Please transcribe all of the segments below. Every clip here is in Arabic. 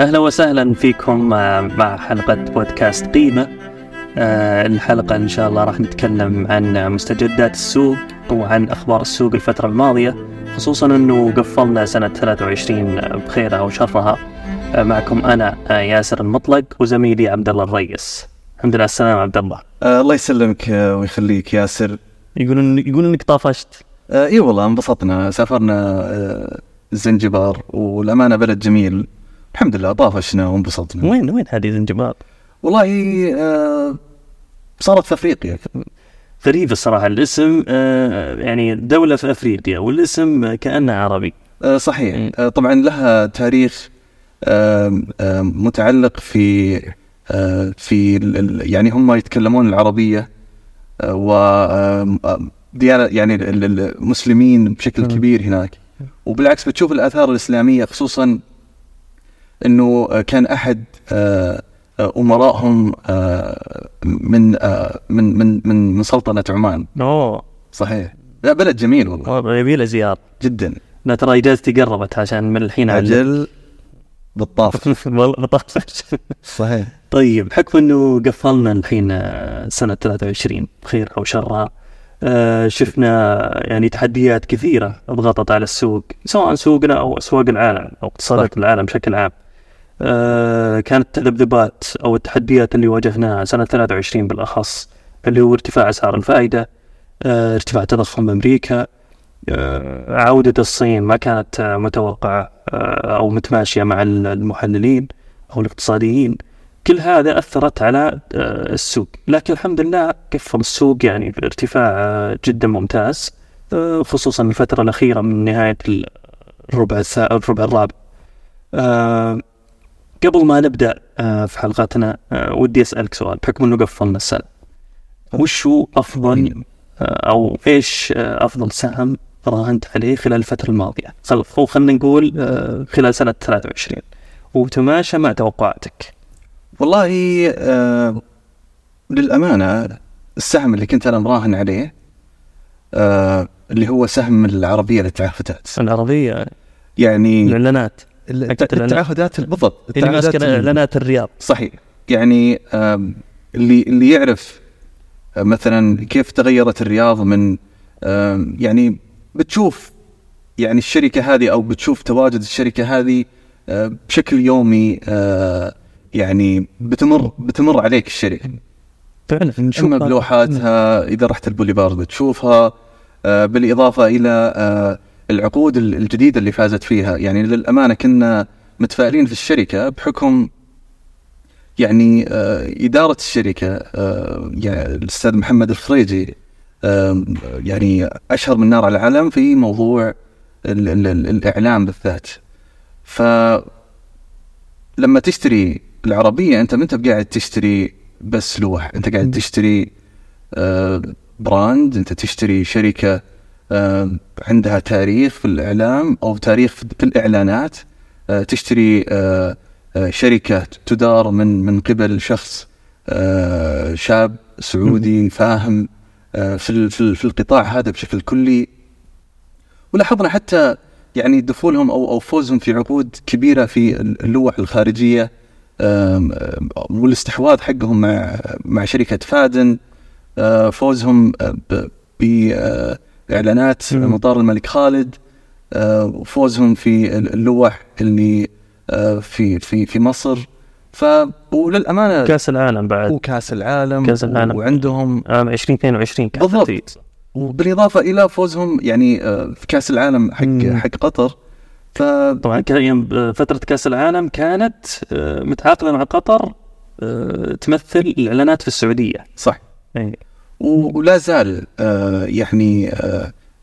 أهلا وسهلا فيكم مع حلقة بودكاست قيمة. آه، الحلقة إن شاء الله راح نتكلم عن مستجدات السوق وعن أخبار السوق الفترة الماضية خصوصا أنه قفلنا سنة 23 بخيرها وشرها. آه، معكم أنا آه، ياسر المطلق وزميلي عبد الله الريس. الحمد لله السلامة عبد الله. آه الله يسلمك ويخليك ياسر. يقولون يقولون إنك طافشت. آه إي والله انبسطنا سافرنا آه زنجبار والأمانة بلد جميل. الحمد لله طافشنا وانبسطنا. وين وين هذه زنجبار؟ والله آه صارت في أفريقيا. غريب الصراحه الاسم آه يعني دولة في أفريقيا والاسم كانه عربي. آه صحيح. آه طبعا لها تاريخ آه آه متعلق في آه في يعني هم يتكلمون العربية آه و يعني المسلمين بشكل كبير هناك. وبالعكس بتشوف الآثار الإسلامية خصوصا إنه كان أحد آه، امرائهم آه، من آه، من من من من سلطنة عمان. أوه. صحيح. لا بلد جميل والله. يبي له زيارة. جدا. لا ترى اجازتي قربت عشان من الحين أجل بالطاف. والله بالطاف. صحيح. طيب بحكم إنه قفلنا الحين سنة 23 بخير أو شرها آه، شفنا يعني تحديات كثيرة ضغطت على السوق سواء سوقنا أو أسواق العالم أو اقتصادات العالم بشكل عام. كانت التذبذبات أو التحديات اللي واجهناها سنة 23 بالأخص اللي هو ارتفاع أسعار الفائدة آه، ارتفاع تضخم أمريكا عودة الصين ما كانت متوقعة أو متماشية مع المحللين أو الاقتصاديين. كل هذا أثرت على آه، السوق. لكن الحمد لله قفل السوق يعني بارتفاع آه، جدا ممتاز آه، خصوصا الفترة الأخيرة من نهاية الربع الربع الرابع. قبل ما نبدأ في حلقتنا ودي أسألك سؤال بحكم أنه قفلنا السنة. وش هو أفضل أو إيش أفضل سهم راهنت عليه خلال الفترة الماضية؟ خلينا نقول خلال سنة 23 وتماشى مع توقعاتك. والله آه للأمانة السهم اللي كنت أنا مراهن عليه آه اللي هو سهم العربية للتعهدات العربية؟ يعني الإعلانات. التعهدات بالضبط اللي ماسكة إعلانات الرياض. صحيح. يعني اللي اللي يعرف آه مثلا كيف تغيرت الرياض من يعني بتشوف يعني الشركة هذه أو بتشوف تواجد الشركة هذه آه بشكل يومي آه يعني بتمر بتمر عليك الشركة. فعلا. أما بلوحاتها إذا رحت البوليفارد بتشوفها بالإضافة إلى العقود الجديدة اللي فازت فيها. يعني للأمانة كنا متفائلين في الشركة بحكم يعني آه إدارة الشركة. آه يعني الأستاذ محمد الفريجي آه يعني أشهر من نار على العلم في موضوع ال ال ال الإعلام بالذات. ف لما تشتري العربية أنت ما أنت قاعد تشتري بس لوح؟ أنت قاعد تشتري براند؟ أنت تشتري شركة عندها تاريخ في الإعلام أو تاريخ في الاعلانات آه، تشتري شركة تدار من من قبل شخص شاب سعودي فاهم في في القطاع هذا بشكل كلي. ولاحظنا حتى يعني دخولهم أو أو فوزهم في عقود كبيرة في اللوح الخارجية والاستحواذ حقهم مع مع شركة فادن آه، فوزهم باعلانات مطار الملك خالد وفوزهم في اللوح اللي آه، في في في مصر. ف وللأمانة كأس العالم بعد. وكأس العالم كأس العالم. وعندهم عام 2022 بالضبط. وبالإضافة إلى فوزهم يعني آه، في كأس العالم حق حق قطر. ف طبعا فتره كأس العالم كانت آه، متعاقدة مع قطر آه، تمثل الإعلانات في السعودية. صح. أي. ولا زال آه، يعني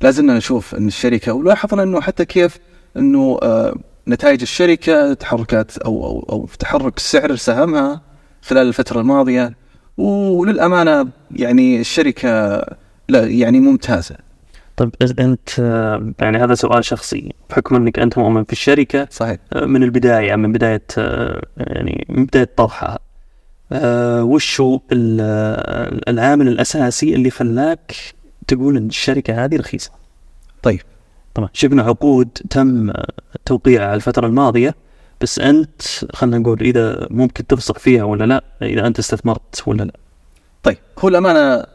لا زلنا نشوف إن الشركة ولاحظنا إنه حتى كيف إنه نتائج الشركة تحركات أو أو أو تحرك سعر سهمها خلال الفترة الماضية. وللأمانة يعني الشركة لا يعني ممتازة. طيب أنت يعني هذا سؤال شخصي بحكم إنك أنت مؤمن في الشركة صحيح. من البداية من بداية يعني من بداية طرحها آه، وش هو العامل الأساسي اللي خلاك تقول إن الشركة هذه رخيصة؟ طيب طبعا شفنا عقود تم توقيعها الفترة الماضية بس أنت خلينا نقول إذا ممكن تفصح فيها ولا لا إذا أنت استثمرت ولا لا. طيب هو الأمانة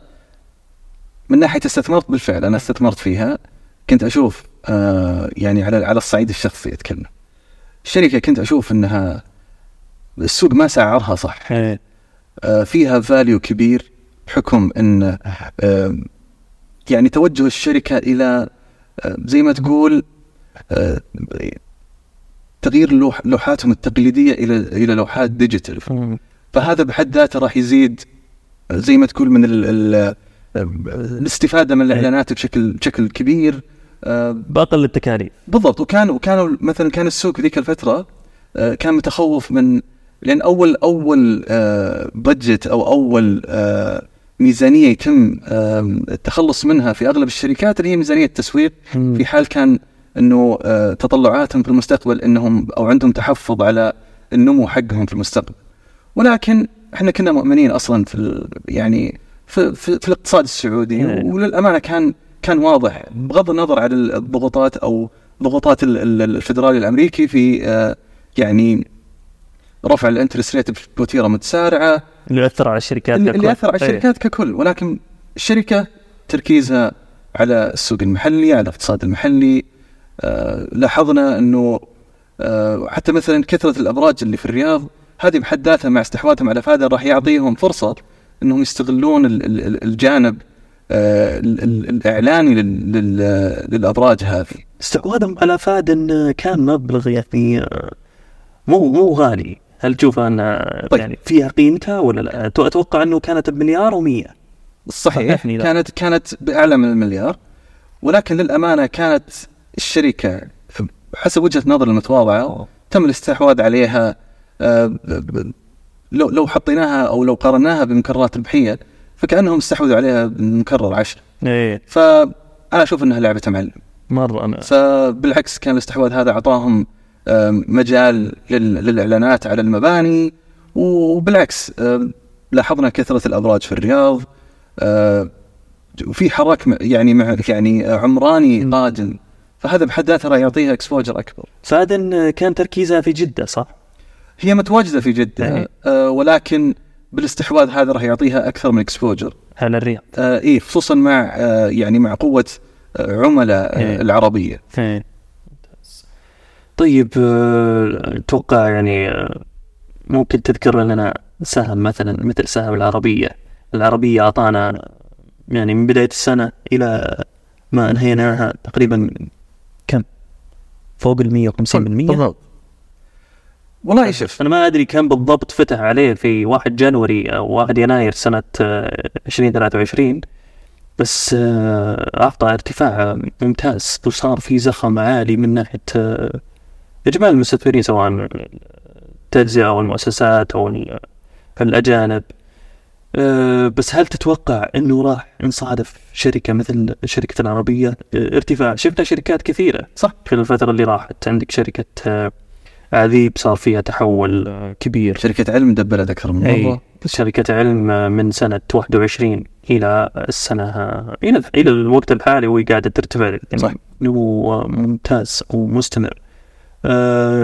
من ناحية استثمرت بالفعل أنا استثمرت فيها. كنت أشوف آه يعني على على الصعيد الشخصي أتكلم. الشركة كنت أشوف إنها السوق ما سعرها صح. إيه. آه فيها value كبير بحكم إن آه يعني توجه الشركة إلى آه زي ما تقول آه تغيير لوح لوحاتهم التقليدية إلى إلى لوحات digital. فهذا بحد ذاته راح يزيد زي ما تقول من ال ال الاستفادة من الإعلانات بشكل بشكل كبير. باقل التكاليف بالضبط. وكان وكانوا مثلا كان السوق ذيك الفترة كان متخوف من لأن اول أول بادجت أو أول ميزانية يتم التخلص منها في أغلب الشركات اللي هي ميزانية التسويق. في حال كان إنه تطلعاتهم في المستقبل إنهم أو عندهم تحفظ على النمو حقهم في المستقبل. ولكن إحنا كنا مؤمنين أصلا في يعني في, في, في الاقتصاد السعودي. وللأمانة كان كان واضح بغض النظر عن الضغوطات أو ضغوطات الفدرالي الأمريكي في آه، يعني رفع ال interest rate بوتيرة متسارعة. اللي اثر على الشركات اللي, اللي اثر على. الشركات ككل ولكن الشركة تركيزها على السوق المحلي على الاقتصاد المحلي. آه لاحظنا إنه آه حتى مثلا كثرة الأبراج اللي في الرياض هذه بحد ذاتها مع استحواذهم على فاذا راح يعطيهم فرصة إنهم يستغلون الجانب آه، الإعلاني للأبراج هذه. استحواذهم على فادن كان مبلغ يعني آه، مو مو غالي. هل تشوف أن طيب. يعني فيها قيمتها ولا لا؟ أتوقع أنه كانت بمليار و100 صحيح كانت كانت بأعلى من المليار ولكن للأمانة كانت الشركة حسب وجهة نظر المتواضعة تم الاستحواذ عليها آه، لو لو حطيناها أو لو قارناها بمكررات ربحيه فكأنهم استحوذوا عليها بمكرر عشر. إيه. فأنا أشوف إنها لعبة معلم. مرة أنا فبالعكس كان الاستحواذ هذا أعطاهم مجال للإعلانات على المباني وبالعكس لاحظنا كثرة الابراج في الرياض وفي حراك يعني مع يعني عمراني قادم فهذا بحد ذاته راح يعطيها اكسبوجر أكبر. فادن كان تركيزها في جدة صح؟ هي متواجدة في جدة يعني. آه ولكن بالاستحواذ هذا راح يعطيها أكثر من اكسبوجر على الرياض آه اي خصوصا مع آه يعني مع قوة آه عملاء آه العربية إيه. طيب آه، أتوقع يعني آه، ممكن تذكر لنا سهم مثلا مثل سهم العربية. العربية أعطانا يعني من بداية السنة إلى ما أنهيناها تقريبا كم؟ فوق ال 150% بالضبط. والله شوف. أنا ما أدري كم بالضبط فتح عليه في 1 جانوري أو 1 يناير سنة 2023 آه، بس أعطى ارتفاع ممتاز وصار في زخم عالي من ناحية اجمال المستثمرين سواء التجزئة أو المؤسسات أو الأجانب. بس هل تتوقع إنه راح نصادف شركة مثل شركة العربية؟ ارتفاع. شفنا شركات كثيرة صح. في الفترة اللي راحت. عندك شركة عذيب صار فيها تحول كبير. شركة علم دبلت أكثر من مرة شركة علم من سنة 21 إلى السنة إلى إلى الوقت الحالي وهي قاعدة ترتفع. يعني صح هو ممتاز ومستمر. آه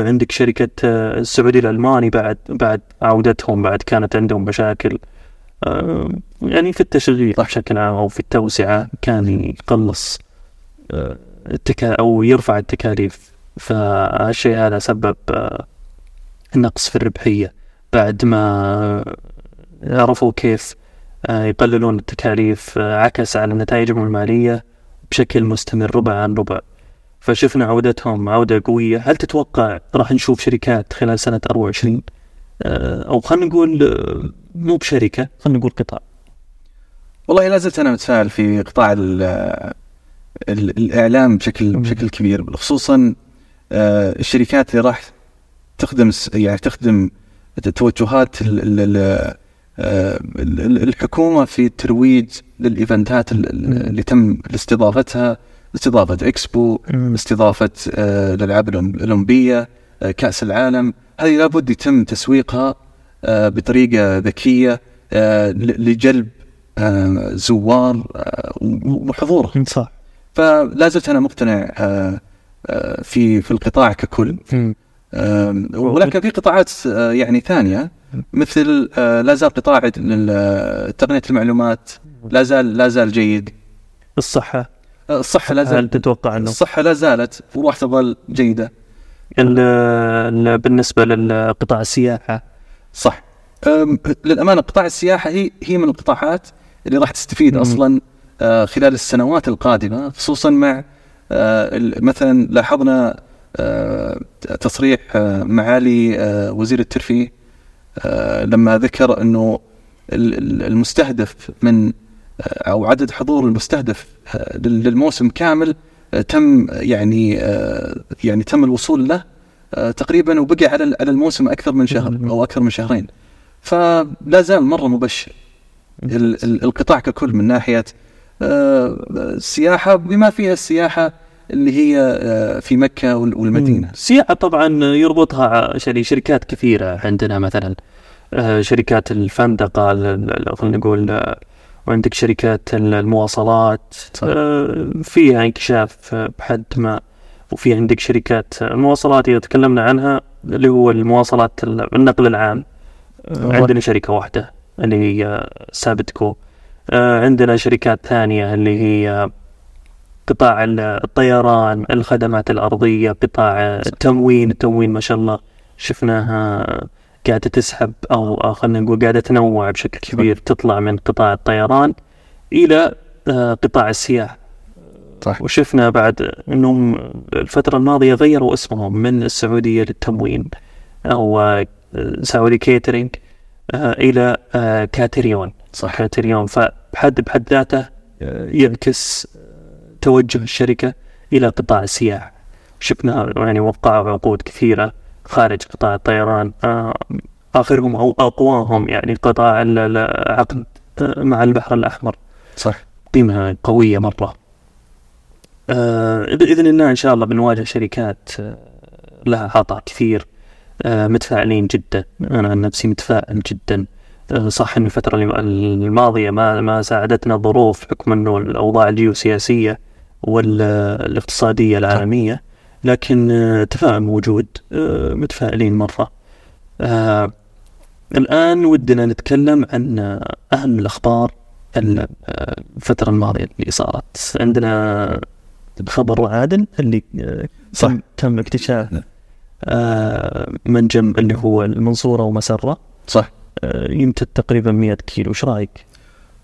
عندك شركة آه السعودي الألماني بعد بعد عودتهم بعد كانت عندهم مشاكل آه يعني في التشغيل بشكل عام أو في التوسعة كان يقلص آه التكا أو يرفع التكاليف. فالشيء هذا سبب آه، نقص في الربحية. بعد ما عرفوا كيف آه، يقللون التكاليف آه، عكس على نتائجهم المالية بشكل مستمر ربع عن ربع. فشفنا عودتهم عودة قوية. هل تتوقع راح نشوف شركات خلال سنة 24 أو خلينا نقول مو بشركة خلينا نقول قطاع. والله لا زلت أنا متفائل في قطاع الإعلام بشكل بشكل كبير خصوصا آه، الشركات اللي راح تخدم يعني تخدم توجهات آه، الحكومة في الترويج للإيفنتات اللي تم استضافتها استضافة إكسبو استضافة آه، الالعاب الأولمبية كأس العالم. هذه لابد يتم تسويقها بطريقة ذكية لجلب زوار وحضورهم صح. فلا زلت أنا مقتنع في في القطاع ككل. ولكن في قطاعات آه، يعني ثانية مثل آه، لا زال قطاع آه، تقنية المعلومات لا زال لا زال جيد. الصحة آه، الصحة لا هل زال تتوقع انه الصحة لا زالت وراح تظل جيدة. ال- ال- بالنسبة للقطاع السياحة. صح. للأمانة قطاع السياحة هي هي من القطاعات اللي راح تستفيد مم. أصلا آه، خلال السنوات القادمة خصوصا مع آه، مثلا لاحظنا آه، تصريح معالي وزير الترفيه لما ذكر إنه ال- ال- المستهدف من أو عدد حضور المستهدف آه، لل- للموسم كامل آه، تم يعني آه، يعني تم الوصول له آه، تقريبا وبقي على على الموسم أكثر من شهر. أو أكثر من شهرين. فلا زال مرة مبشر ال- ال- القطاع ككل من ناحية آه، السياحه بما فيها السياحة اللي هي آه، في مكة وال- والمدينة. السياحة طبعا يربطها يعني شركات كثيرة عندنا مثلا آه، شركات الفندقة ال- ال- خلينا نقول آه، وعندك شركات ال- المواصلات صح. آه، فيها انكشاف بحد ما وفي عندك شركات المواصلات إذا تكلمنا عنها اللي هو المواصلات ال- النقل العام. آه، عندنا شركة واحدة اللي هي سابتكو. آه، عندنا شركات ثانية اللي هي قطاع ال- الطيران الخدمات الأرضية قطاع التموين التموين ما شاء الله شفناها قاعدة تسحب أو أو خلينا نقول قاعدة تنوع بشكل كبير تطلع من قطاع الطيران إلى آه، قطاع السياحة صح. وشفنا بعد أنهم الفترة الماضية غيروا اسمهم من السعودية للتموين أو آه، Saudi Catering آه، آه، كاتريون صح. كاتريون فبحد بحد ذاته آه، يعكس آه، توجه الشركة إلى قطاع السياحة شفنا يعني وقعوا عقود كثيرة. خارج قطاع الطيران. آه، آخرهم أو أقواهم يعني قطاع ال- العقد آه، مع البحر الأحمر. صح. قيمة قوية مرة. آه، بإذن الله إن شاء الله بنواجه شركات لها عطاء كثير. متفائلين جدا. أنا عن نفسي متفائل جدا. صح إن الفترة الم- الماضية ما ما ساعدتنا الظروف بحكم إنه الأوضاع الجيوسياسية والاقتصادية العالمية. لكن آه، تفاؤل موجود آه، متفائلين مرة. آه، الآن ودنا نتكلم عن أهم الأخبار ال- الفترة الماضية اللي صارت. عندنا خبر عادل اللي صح. تم, اكتشاف آه، منجم اللي هو المنصورة ومسرة. صح. يمتد تقريبا 100 كيلو. إيش رأيك؟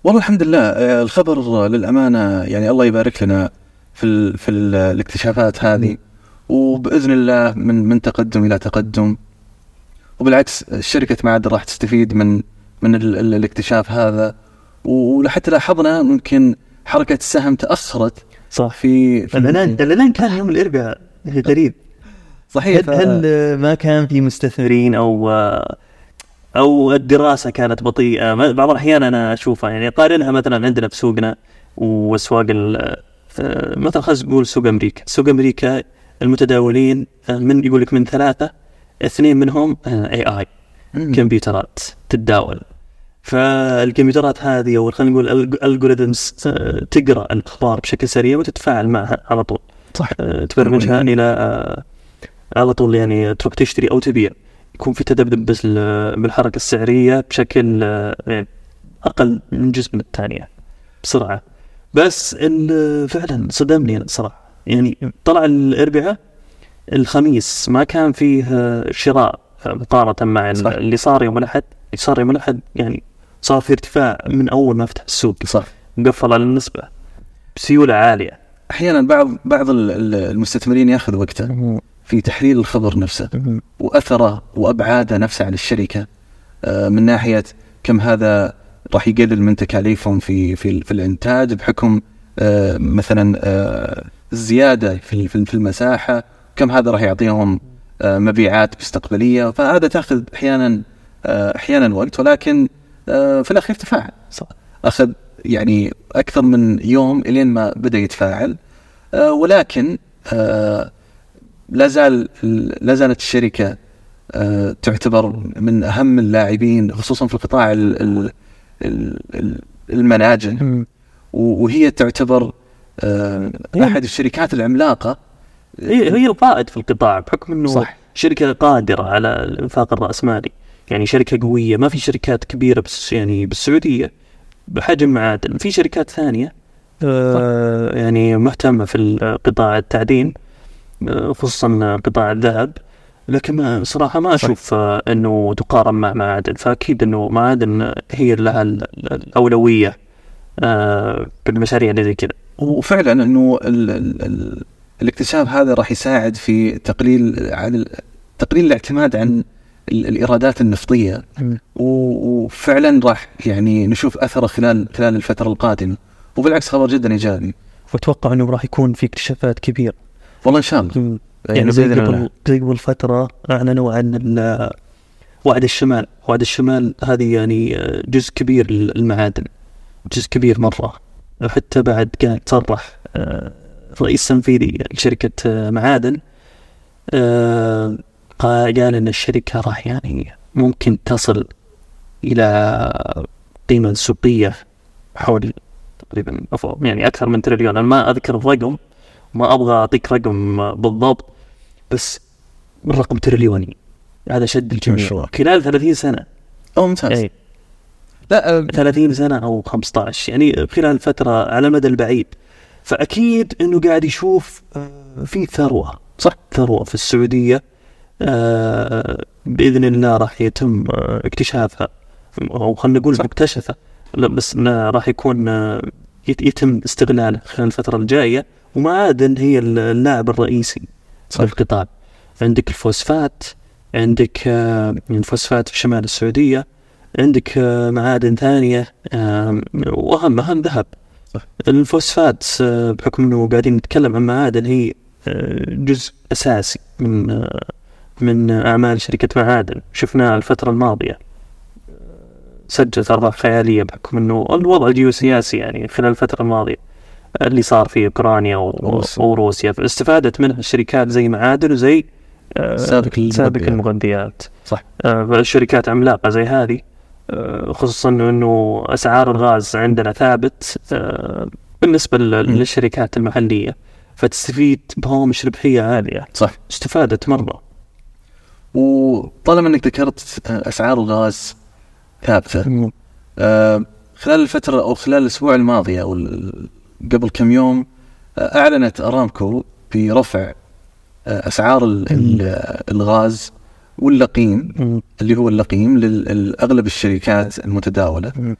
والله الحمد لله. الخبر للأمانة يعني الله يبارك لنا في ال في ال الاكتشافات هذه. وبإذن الله من من تقدم إلى تقدم. وبالعكس الشركة معدن راح تستفيد من من ال ال الاكتشاف هذا. وحتى لاحظنا ممكن حركة السهم تأخرت صح. في, في الاعلان الاعلان كان يوم الإربعاء غريب صحيح هل, ف- هل ما كان في مستثمرين أو أو الدراسة كانت بطيئة؟ بعض الأحيان أنا أشوفها يعني قارنها مثلا عندنا في سوقنا واسواق مثلا خلينا نقول سوق أمريكا. سوق أمريكا المتداولين آه، من يقول لك من ثلاثة اثنين منهم اي اي مم. كمبيوترات تتداول. فالكمبيوترات هذه أو خلينا نقول الالجوريثمز تقرأ الأخبار بشكل سريع وتتفاعل معها على طول. صح. آه، تبرمجها إلى آه، على طول يعني تروح تشتري أو تبيع. يكون في تذبذب بس ال- بالحركة السعرية بشكل آه، يعني أقل من جزء من الثانية بسرعة. بس فعلا صدمني أنا صراحة يعني طلع الاربعاء الخميس ما كان فيه آه، شراء مقارنه مع صح. اللي صار يوم الأحد. اللي صار يوم الأحد يعني صار في ارتفاع من أول ما فتح السوق. صح. مقفل على النسبة بسيولة عالية. أحيانا بعض بعض ال- ال- المستثمرين يأخذ وقته في تحليل الخبر نفسه وأثره وأبعاده نفسه على الشركة. آه، من ناحية كم هذا راح يقلل من تكاليفهم في في في الإنتاج بحكم آه، مثلا الزياده في في في المساحة كم هذا راح يعطيهم آه، مبيعات مستقبلية؟ فهذا تأخذ أحيانا آه، أحيانا وقت ولكن آه، في الأخير تفاعل. صح. أخذ يعني أكثر من يوم إلين ما بدأ يتفاعل ولكن لا زال لا زالت الشركة تعتبر من أهم اللاعبين خصوصا في القطاع ال- ال- ال- ال- المناجم. وهي تعتبر أحد الشركات العملاقة. هي هي القائد في القطاع بحكم إنه صح. شركة قادرة على الإنفاق الرأسمالي. يعني شركة قوية ما في شركات كبيرة بس يعني بالسعودية بحجم معادن في شركات ثانية آه يعني مهتمة في قطاع التعدين آه، خصوصا قطاع الذهب. لكن ما صراحة ما أشوف آه، إنه تقارن مع معادن فأكيد إنه معادن هي لها ال- ال- الأولوية آه بالمشاريع اللي زي كذا. وفعلا إنه ال ال ال الاكتشاف هذا راح يساعد في تقليل عن تقليل الاعتماد عن ال- الإيرادات النفطية. وفعلا راح يعني نشوف أثره خلال خلال الفترة القادمة. وبالعكس خبر جدا إيجابي. وأتوقع إنه راح يكون في اكتشافات كبيرة. والله إن شاء الله. يعني زي. قبل زي قبل فترة أعلنوا عن وعد الشمال. وعد الشمال هذه يعني جزء كبير للمعادن. جزء كبير مرة. حتى بعد قاعد صرح آه، الرئيس التنفيذي لشركة آه، معادن آه، قا- قال أن الشركة راح يعني ممكن تصل إلى قيمة سوقية حول تقريبا يعني أكثر من تريليون. أنا ما أذكر الرقم ما أبغى أعطيك رقم بالضبط بس الرقم تريليوني. هذا شد الجميع. خلال 30 سنة. أو ممتاز. اي لا آه، 30 سنة أو 15 يعني خلال فترة على المدى البعيد فأكيد إنه قاعد يشوف آه، في ثروة صح. ثروة في السعودية آه، بإذن الله راح يتم آه، اكتشافها أو خلينا نقول. مكتشفه بس راح يكون يت- يتم استغلاله خلال الفترة الجاية ومعادن هي اللاعب الرئيسي صح. في القطاع عندك الفوسفات عندك الفوسفات في شمال السعودية عندك آه، معادن ثانية آه، وأهم أهم ذهب. الفوسفات آه، بحكم إنه قاعدين نتكلم عن معادن هي جزء أساسي من من أعمال شركة معادن شفناها الفترة الماضية سجلت ارباح خيالية بحكم إنه الوضع الجيوسياسي يعني خلال الفترة الماضية اللي صار في أوكرانيا وروسيا. فاستفادت منها الشركات زي معادن وزي سابق المغذيات. صح. فالشركات عملاقة زي هذه خصوصا إنه أسعار الغاز عندنا ثابت آه، بالنسبة. للشركات المحلية. فتستفيد بهوامش ربحيه عالية. صح. استفادت مرة. وطالما إنك ذكرت آه، أسعار الغاز ثابتة آه، خلال الفترة أو خلال الأسبوع الماضي ال- قبل كم يوم آه، أعلنت أرامكو برفع آه، ال- الغاز واللقيم. اللي هو اللقيم لأغلب الشركات المتداولة م.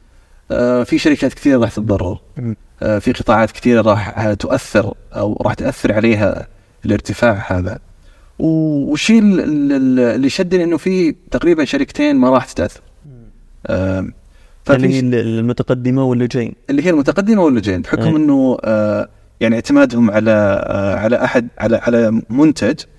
آه، في شركات كثيرة راح تتضرر. آه، في قطاعات كثيرة راح تؤثر أو راح تأثر عليها الارتفاع هذا والشيء ال- ال- اللي شدني إنه في تقريبا شركتين ما راح تتأثر آه، ففي اللي هي المتقدمة واللي جايين اللي هي المتقدمة ولا جايين بحكم أي. إنه آه يعني اعتمادهم على آه على أحد على على منتج آه آه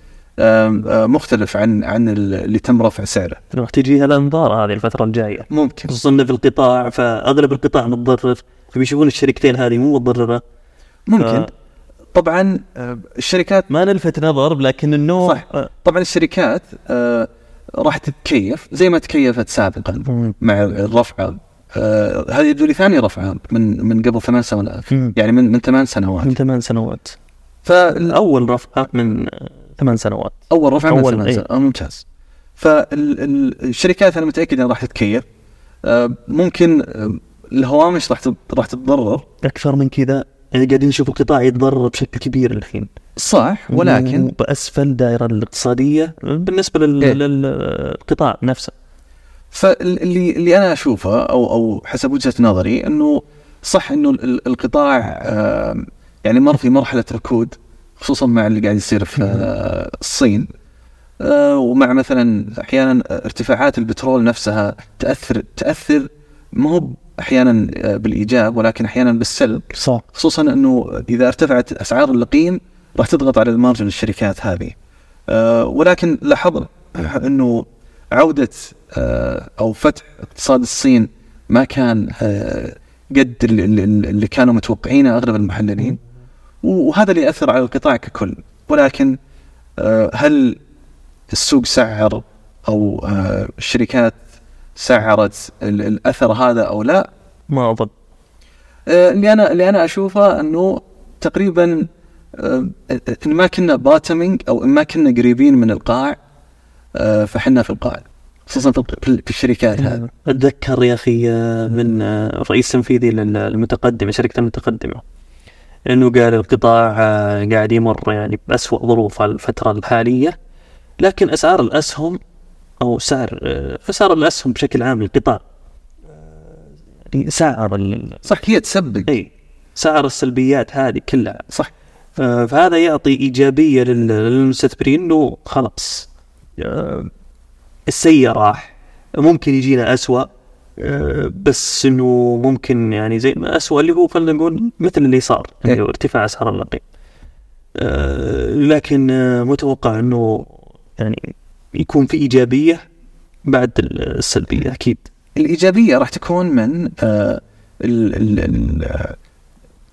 مختلف عن عن اللي تم رفع سعره. راح تجيها الأنظار هذه الفترة الجاية. ممكن. خصوصا في القطاع فأغلب القطاع متضرر. فبيشوفون الشركتين هذه مو متضررة. ممكن. آه. طبعا الشركات ما نلفت نظر لكن النوع صح. طبعا الشركات راح تتكيف زي ما تكيفت سابقا. مع الرفع. آه هذه يبدو لي ثاني رفعة من من قبل ثمان سنوات. يعني من من ثمان سنوات. من ثمان سنوات. فاول اول رفعه من ثمان سنوات. رفعه من أول، ثمان إيه. سنوات. آه ممتاز. فالشركات أنا متأكد إنها راح تتكيف. آه ممكن آه الهوامش راح راح تتضرر. أكثر من كذا يعني قاعدين نشوف القطاع يتضرر بشكل كبير الحين. صح ولكن بأسفل الدائره الاقتصادية بالنسبة لل- إيه. للقطاع نفسه. فاللي اللي أنا أشوفه أو أو حسب وجهة نظري إنه صح إنه ال- القطاع آه، يعني مر في مرحلة ركود. خصوصا مع اللي قاعد يصير في آه، الصين. آه، ومع مثلا أحيانا ارتفاعات البترول نفسها تاثر تأثر ما هو أحيانا آه، بالإيجاب ولكن أحيانا بالسلب. صح. خصوصا إنه إذا ارتفعت أسعار اللقيم راح تضغط على المارجن الشركات هذه. أه ولكن لاحظنا إنه عودة أو فتح اقتصاد الصين ما كان قد اللي كانوا متوقعينه أغلب المحللين. وهذا اللي اثر على القطاع ككل. ولكن أه هل السوق سعر أو أه الشركات سعرت ال- الأثر هذا أو لا؟ ما أظن. آه، اللي أنا اللي أنا أشوفه أنه تقريبا آه، إن ما كنا باتمنج أو إن ما كنا قريبين من القاع آه، فحنا في القاع. خصوصا في الشركات هذه. أتذكر يا أخي آه، من آه، الرئيس التنفيذي للمتقدمه شركة المتقدمة. انه قال القطاع آه، قاعد يمر يعني باسوء ظروف الفترة الحالية لكن أسعار الاسهم أو سعر آه، أسعار الاسهم بشكل عام للقطاع. آه، يعني سعر ال- صح هي تسبق. إي سعر السلبيات هذه كلها. صح. فهذا يعطي إيجابية لل- للمستثمرين إنه خلاص آه، السيء راح ممكن يجينا اسوء آه، بس إنه ممكن يعني زي ما اسوء اللي هو خلينا نقول مثل اللي صار اللي هو ارتفاع أسعار النقي آه، لكن آه، متوقع إنه يعني يكون في إيجابية بعد السلبية أكيد. الإيجابية راح تكون من آه، ال- ال- ال- آه،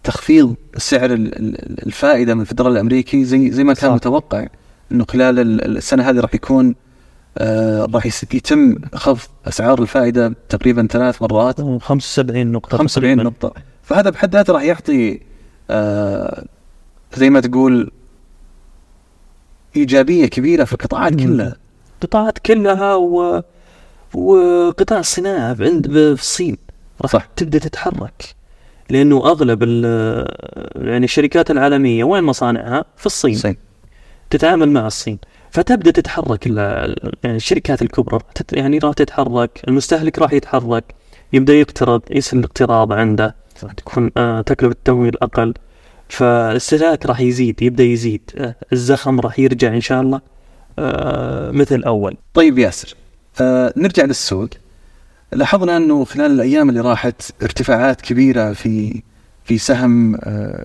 تخفيض سعر ال- ال- الفائدة من الفدرال الأمريكي زي زي ما كان صح. متوقع إنه خلال ال- السنة هذه راح يكون آه، راح يس- يتم خفض أسعار الفائدة تقريبا ثلاث مرات 75 نقطة 75 تقريباً. نقطة فهذا بحد ذاته راح يعطي آه، زي ما تقول إيجابية كبيرة في القطاعات. كلها القطاعات كلها و... وقطاع الصناعة عند في الصين راح صح. تبدأ تتحرك لأنه أغلب ال- يعني الشركات العالمية وين مصانعها؟ في الصين صين. تتعامل مع الصين فتبدأ تتحرك يعني الشركات الكبرى. يعني راح تتحرك المستهلك راح يتحرك يبدأ يقترض يصير الاقتراض عنده راح تكون. آه، تكلفة التمويل أقل. فالاستهلاك راح يزيد يبدأ يزيد. آه، الزخم راح يرجع إن شاء الله آه، مثل أول. طيب ياسر نرجع للسوق. لاحظنا أنه خلال الأيام اللي راحت ارتفاعات كبيرة في في سهم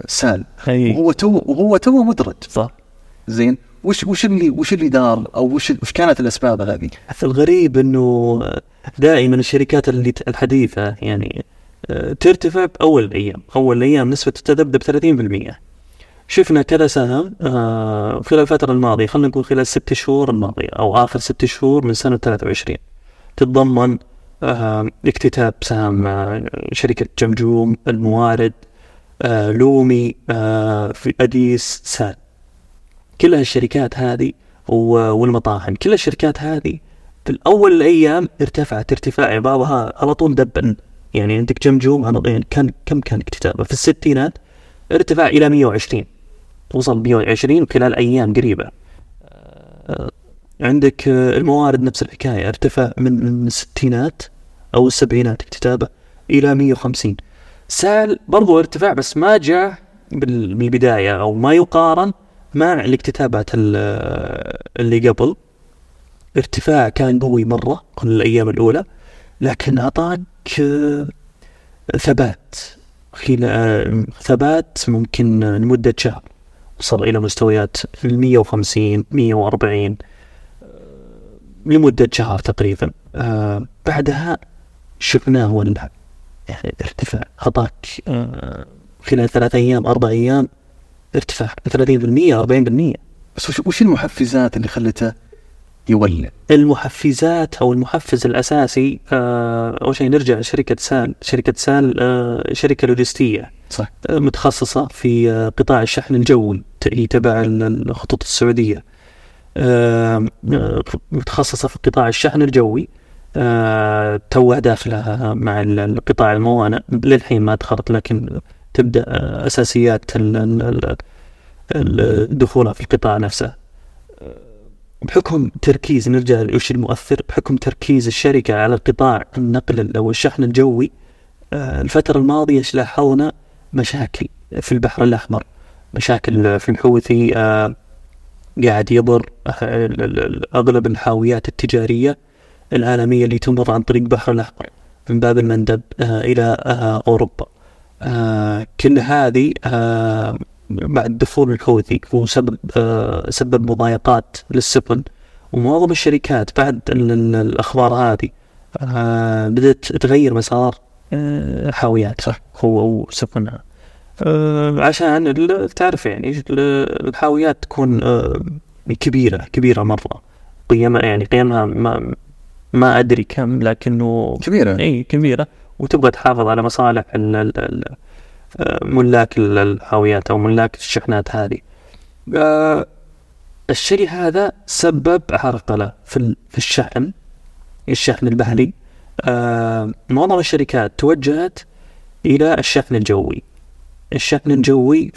سال. وهو تو وهو تو مدرج. صح. زين. وش وش اللي وش اللي دار أو وش وش كانت الأسباب هذه؟ الغريب إنه دائما الشركات اللي الحديثة يعني آه، ترتفع بأول الأيام، أول الأيام نسبة التذبذب 30%. شفنا كذا سهم آه، خلال الفترة الماضية خلينا نقول خلال ست شهور الماضية أو آخر ست شهور من سنة 23 تتضمن آه، اكتتاب سهم شركة جمجوم الموارد لومي في أديس سال كل هالشركات هذه والمطاعم كل الشركات هذه في الأول الأيام ارتفعت ارتفاع بعضها على طول دبن. يعني عندك جمجوم كان كم كان اكتتابه؟ في الستينات ارتفاع إلى 120 وصل 120 خلال أيام قريبة. آه، عندك آه، الموارد نفس الحكاية ارتفع من الستينات أو السبعينات اكتتابه إلى 150 سال برضو ارتفاع بس ما جاء بال- بالبداية أو ما يقارن مع الاكتتابات ال- اللي قبل. ارتفاع كان قوي مرة كل الأيام الأولى لكن أعطاك آه، ثبات. خلال آه، ثبات ممكن لمدة شهر. وصل إلى مستويات ال 150 140 آه، لمدة شهر تقريبا. آه، بعدها شفناه ولا يعني ارتفاع أعطاك آه، خلال ثلاث أيام أربع أيام. ارتفاع 30% 40% بس وش, وش المحفزات اللي خلته يولع؟ المحفزات أو المحفز الأساسي آه، أول شيء نرجع لشركة سال، شركة سال آه، شركة لوجستية. صح. آه، متخصصة في قطاع الشحن الجوي هي تبع ال- الخطوط السعودية. متخصصة في قطاع الشحن الجوي. توها داخلها مع القطاع الموانئ. للحين ما دخلت لكن تبدأ أساسيات دخولها في القطاع نفسه. بحكم تركيز نرجع وش المؤثر بحكم تركيز الشركة على قطاع النقل أو الشحن الجوي آه، الفترة الماضية لاحظنا مشاكل في البحر الأحمر مشاكل في الحوثي آه، قاعد يضر آه، أغلب الحاويات التجارية العالمية اللي تمر عن طريق البحر الأحمر من باب المندب إلى أوروبا آه، كل هذه آه، بعد دخول الحوثي وسبب آه، سبب مضايقات للسفن. ومعظم الشركات بعد ال- ال- الأخبار هذه آه، بدأت تغير مسار آه، حاويات صح. هو وسفنها آه، عشان تعرف يعني ال- الحاويات تكون آه، كبيرة كبيرة مرة. قيمها يعني قيمها ما ما أدري كم لكنه كبيرة. اي كبيرة. وتبغى تحافظ على مصالح ال ال ال آه، ملاك ال- الهاويات أو ملاك الشحنات هذه. آه، الشيء هذا سبب عرقلة في ال- في الشحن الشحن البحري. آه معظم الشركات توجهت إلى الشحن الجوي. الشحن الجوي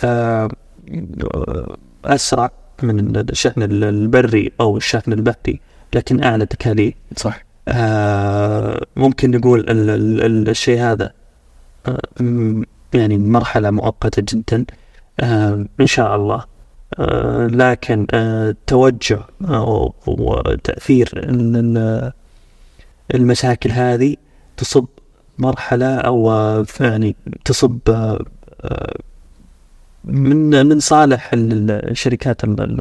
أسرع من الشحن البري أو الشحن البحري لكن أعلى تكاليف. صح. ممكن نقول ال ال ال الشيء هذا آه يعني مرحلة مؤقتة جدا آه إن شاء الله آه لكن آه توجه آه وتأثير ال- ال- المشاكل هذه تصب مرحلة أو آه، يعني تصب آه، آه، من من صالح ال- الشركات ال- ال-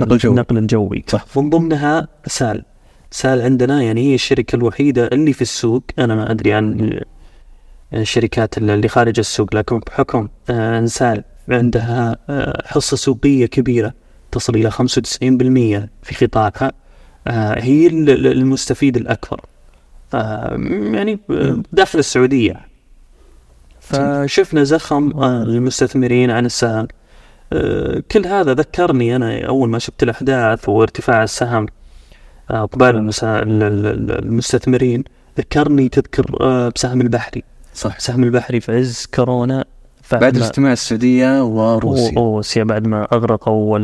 نقل الجوي. النقل الجوي صح. من ضمنها سال سال عندنا. يعني هي الشركة الوحيدة اللي في السوق أنا ما أدري عن الشركات اللي خارج السوق لكن بحكم آه، أن سال عندها آه، حصة سوقية كبيرة تصل إلى 95% في قطاعها آه، هي ال- ال- المستفيد الأكبر. يعني داخل السعودية. فشفنا زخم المستثمرين عن السهم كل هذا ذكرني أنا أول ما شفت الأحداث وارتفاع السهم. ال- المستثمرين. ذكرني تذكر آه، بسهم البحري. صح. سهم البحري في عز كورونا بعد ما- اجتماع السعودية وروسيا. روسيا بعد ما أغرقوا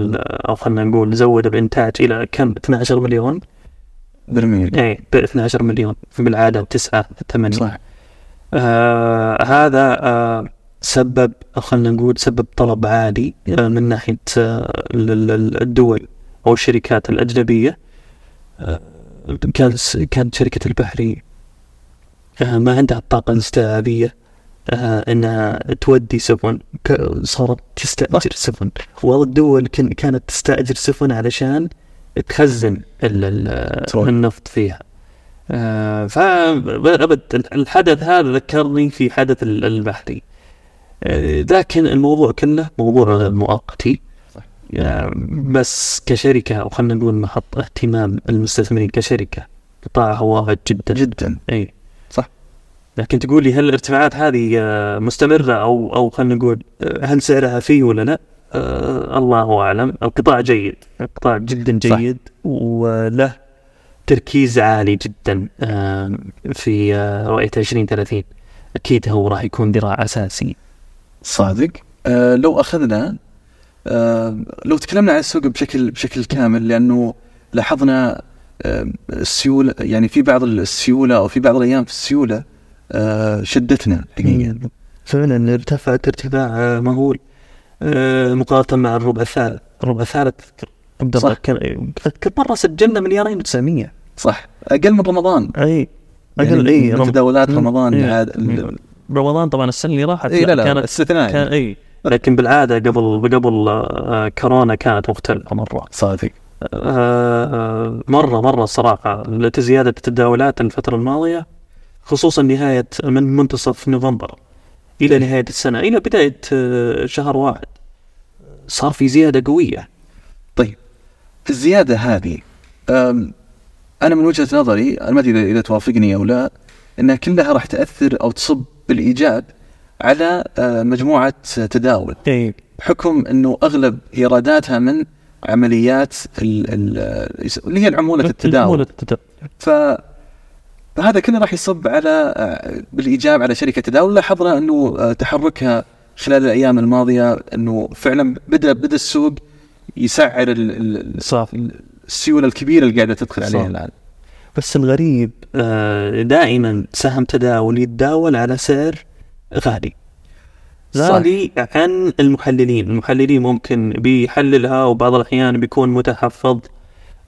أو خلينا نقول زودوا الإنتاج إلى كم؟ 12 مليون. برميل. اي ب 12 مليون. بالعادة 9 8 صح. آه هذا آه سبب خلينا نقول سبب طلب عالي آه من ناحية آه ال- ال- ال- الدول أو الشركات الأجنبية. كان كانت شركة البحري آه ما عندها الطاقه الاستيعابيه آه إنها تودي سفن. صارت تستأجر سفن. والدول كانت تستأجر سفن علشان تخزن. النفط فيها. آه فأبد الحدث هذا ذكرني في حدث ال- البحري. لكن الموضوع كله موضوع مؤقتي بس كشركة أو خلينا نقول محط اهتمام المستثمرين كشركة قطاعها واعد جدا. جدا. إي. صح. لكن تقول لي هل الارتفاعات هذه آه، مستمرة؟ أو أو خلينا نقول آه، هل سعرها فيه ولا لا؟ آه الله أعلم. القطاع جيد. القطاع جدا صح. جيد. وله تركيز عالي جدا آه في رؤية 2030 أكيد هو راح يكون ذراع أساسي. صادق. آه لو أخذنا لو تكلمنا عن السوق بشكل بشكل كامل لأنه لاحظنا آه السيوله يعني في بعض السيولة أو في بعض الأيام في السيولة آه شدتنا حقيقه فعلا ارتفعت ارتفاع آه، مهول آه، مقارنة مع الربع الثالث الربع الثالث عبد الله. كان أذكر مرة سجلنا مليارين و900 صح. أقل من رمضان. أي. يعني أقل أي من تداولات. رمضان إيه. رمضان طبعا السنة اللي راحت اي لا لا كانت استثنائي كان أي. لكن بالعادة قبل قبل آه، كورونا كانت مختلفة. مرة صادق. آه، مرة مرة صراحة زيادة التداولات الفترة الماضية خصوصا نهاية من منتصف نوفمبر إلى نهاية السنة إلى بداية آه، شهر واحد. صار في زيادة قوية. طيب. الزيادة هذه أنا من وجهة نظري أنا ما أدري إذا- إذا توافقني أو لا إنها كلها راح تأثر أو تصب بالايجاب على آه، مجموعة تداول. اي بحكم إنه أغلب إيراداتها من عمليات ال- ال- اللي هي العمولة التداول. التداول. ف فهذا كله راح يصب على آه، بالإيجاب على شركة تداول لاحظنا إنه آه، تحركها خلال الأيام الماضية إنه فعلا بدأ بدأ السوق يسعر ال- ال- صح السيولة الكبيرة اللي قاعدة تدخل. عليها الآن. بس الغريب آه، دائما سهم تداول يتداول على سعر غالي. صح. غالي عن المحللين. المحللين ممكن بيحللها وبعض الأحيان بيكون متحفظ.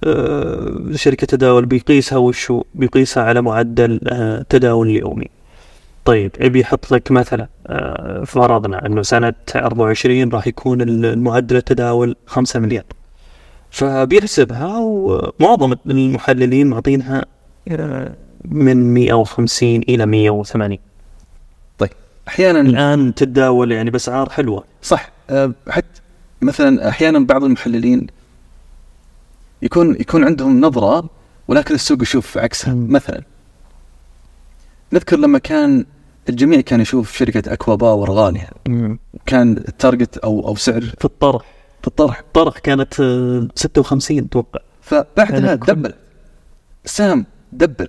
آه، شركة تداول بيقيسها وشو؟ بيقيسها على معدل آه، تداول يومي. طيب يبي يحط لك مثلا آه، فرضنا إنه سنة 24 راح يكون المعدل التداول 5 مليار. فبيحسبها ومعظم المحللين معطينها من 150 إلى 180 أحيانا الآن تتداول يعني بأسعار حلوة. صح. آه، حتى مثلا أحيانا بعض المحللين يكون يكون عندهم نظرة ولكن السوق يشوف عكسها. مثلا نذكر لما كان الجميع كان يشوف شركة اكوا باور غاليه كان ال target أو أو سعر في الطرح. الطرح. الطرح كانت آه، 56 أتوقع. فبعدها دبل. السهم دبل.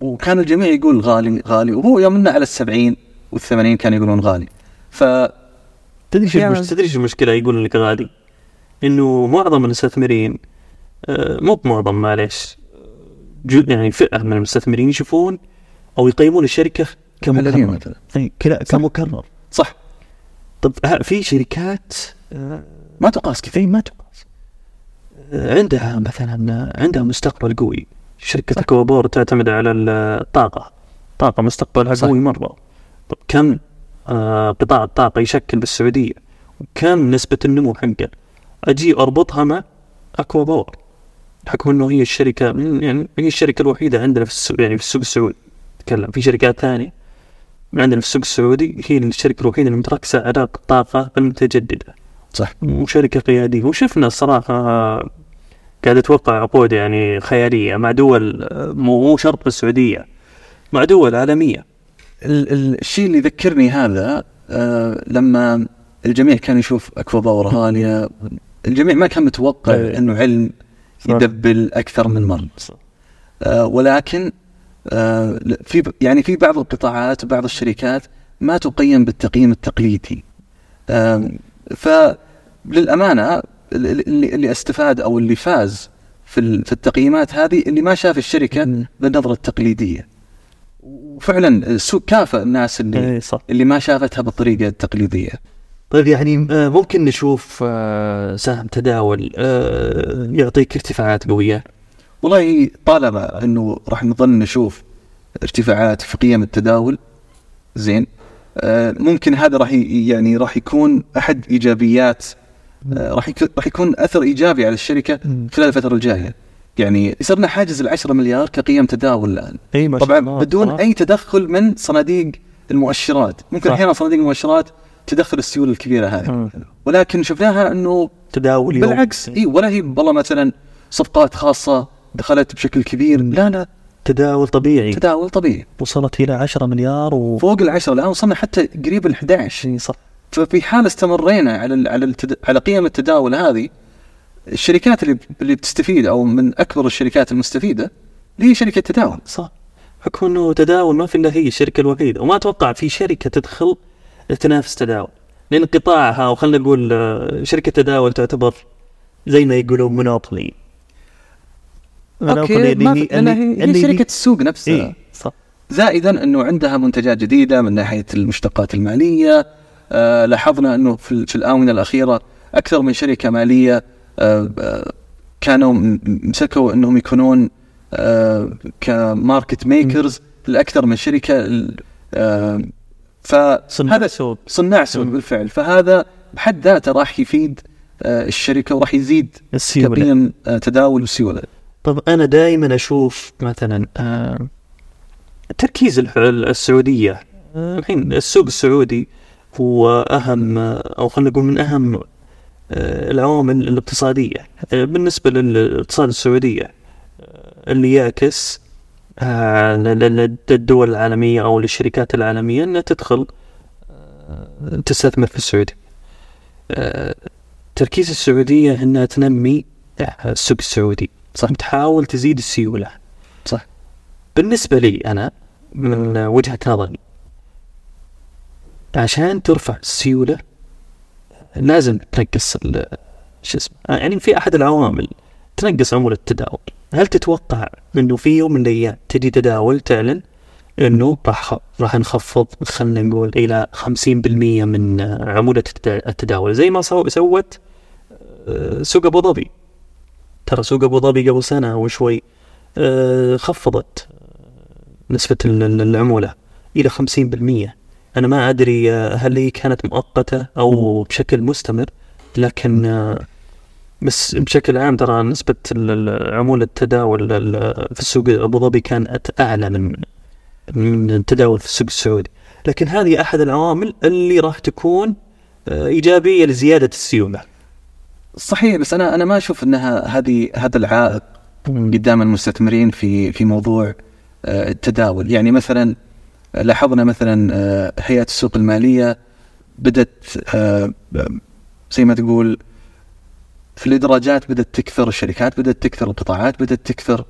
وكان الجميع يقول غالي غالي وهو يوم على السبعين. والثمانين كانوا يقولون غالي. ف تدري شو المش... تدري شو المشكلة؟ يقول لك غالي. إنه معظم المستثمرين آه، مو بمعظم معليش. يعني فئة من المستثمرين يشوفون أو يقيمون الشركة كمكرر. مثلا. كلا- كمكرر. صح. طب في شركات آه، ما تقاس كثير في ما تقاس. آه، عندها مثلا عندها مستقبل قوي. شركة كوابور تعتمد على الطاقة طاقة. مستقبلها. قوي مرة. طب كم آه قطاع الطاقة يشكل بالسعودية؟ وكم نسبة النمو حقه؟ أجي أربطها مع أكوا باور بحكم أنه هي الشركة يعني هي الشركة الوحيدة عندنا في السوق يعني في السوق السعودي. تكلم في شركات ثانية عندنا في السوق السعودي هي الشركة الوحيدة اللي متركزة على الطاقة المتجددة. صح. وشركة قيادية. وشفنا الصراحة قاعدة توقع عقود يعني خيالية مع دول آه، مو شرط بالسعودية مع دول ال- الشيء اللي يذكرني هذا آه لما الجميع كان يشوف اكوا باور غاليه الجميع ما كان متوقع إيه. إنه علم. يدبل أكثر من مره آه ولكن آه في يعني في بعض القطاعات وبعض الشركات ما تقيم بالتقييم التقليدي آم، فللامانه ال- ال- اللي, اللي استفاد أو اللي فاز في ال- في التقييمات هذه اللي ما شاف الشركة. بالنظرة التقليدية وفعلا السوق كافئ الناس اللي اي صح. اللي ما شافتها بالطريقة التقليدية. طيب يعني آه، ممكن نشوف آه، سهم تداول آه، يعطيك ارتفاعات قوية؟ والله طالما إنه راح نظل نشوف ارتفاعات في قيم التداول زين ممكن هذا راح يعني راح يكون أحد إيجابيات راح راح يكون أثر إيجابي على الشركة خلال الفترة الجاية. يعني صرنا حاجز ال 10 مليار كقيم تداول الآن. إي ما شاء طبعا الله، بدون صراحة. أي تدخل من صناديق المؤشرات. ممكن صح. أحيانا صناديق المؤشرات تدخل السيوله الكبيرة هذه. ولكن شفناها إنه تداول. بالعكس إي ولا هي والله مثلا صفقات خاصة دخلت بشكل كبير. لا لا. تداول طبيعي. تداول طبيعي. وصلت إلى 10 مليار و فوق العشرة الآن وصلنا حتى قريب ال 11 إي صح. ففي حال استمرينا على ال على التد... على قيم التداول هذه الشركات اللي اللي بتستفيد أو من أكبر الشركات المستفيدة اللي هي شركة تداول. صح. حكم إنه تداول ما في إلا هي الشركة الوحيدة. وما أتوقع في شركة تدخل تنافس تداول. لأن قطاعها أو خلينا نقول آه، شركة تداول تعتبر زي ما يقولون مونوبولي. في... لأن هي, هي شركة السوق نفسها. اي صح. زائدا إنه عندها منتجات جديدة من ناحية المشتقات المالية. آه لاحظنا إنه في, في الآونة الأخيرة أكثر من شركة مالية كانوا م- مسكوا انهم يكونون آه كماركت ميكرز لأكثر من شركة آه صناع فهذا سوق. صناع سوق. بالفعل. فهذا بحد ذاته راح يفيد آه الشركة وراح يزيد السيولة. آه تداول وسيوله طب أنا دائما أشوف مثلا آه، تركيز السعودية. آه، الحين السوق السعودي هو أهم آه، أو خلينا نقول من أهم آه، العوامل الاقتصادية آه، بالنسبة للاقتصاد السعودية آه، اللي يعكس آه، للدول العالمية أو للشركات العالمية إنها تدخل آه، تستثمر في السعودية. آه، تركيز السعودية إنها تنمي آه، السوق السعودي صح. تحاول تزيد السيولة صح بالنسبة لي أنا من وجهة نظري عشان ترفع السيولة لازم تنقص شو اسمه آه، يعني في أحد العوامل تنقص عمولة التداول. هل تتوقع إنه في يوم من الأيام تجي تداول تعلن إنه راح راح نخفض خلينا نقول إلى 50% من التدا- التداول؟ زي ما سو- سوت آه، سوق أبو ظبي. ترى سوق أبو ظبي قبل سنة وشوي آه، خفضت آه، نسبة ال- ال- العمولة إلى 50% أنا ما أدري آه، هل هي كانت مؤقتة أو بشكل مستمر لكن آه، بس بشكل عام ترى نسبة عمولة التداول ال- في السوق أبو ظبي كانت أعلى من من التداول في السوق السعودي. لكن هذه أحد العوامل اللي راح تكون آه، إيجابية لزيادة السيولة. صحيح بس أنا أنا ما أشوف إنها هذه هذا العائق قدام المستثمرين في في موضوع التداول. يعني مثلا لاحظنا مثلا آه، هيئة السوق المالية بدأت آه، زي ما تقول في الإدراجات بدأت تكثر الشركات بدأت تكثر القطاعات بدأت تكثر.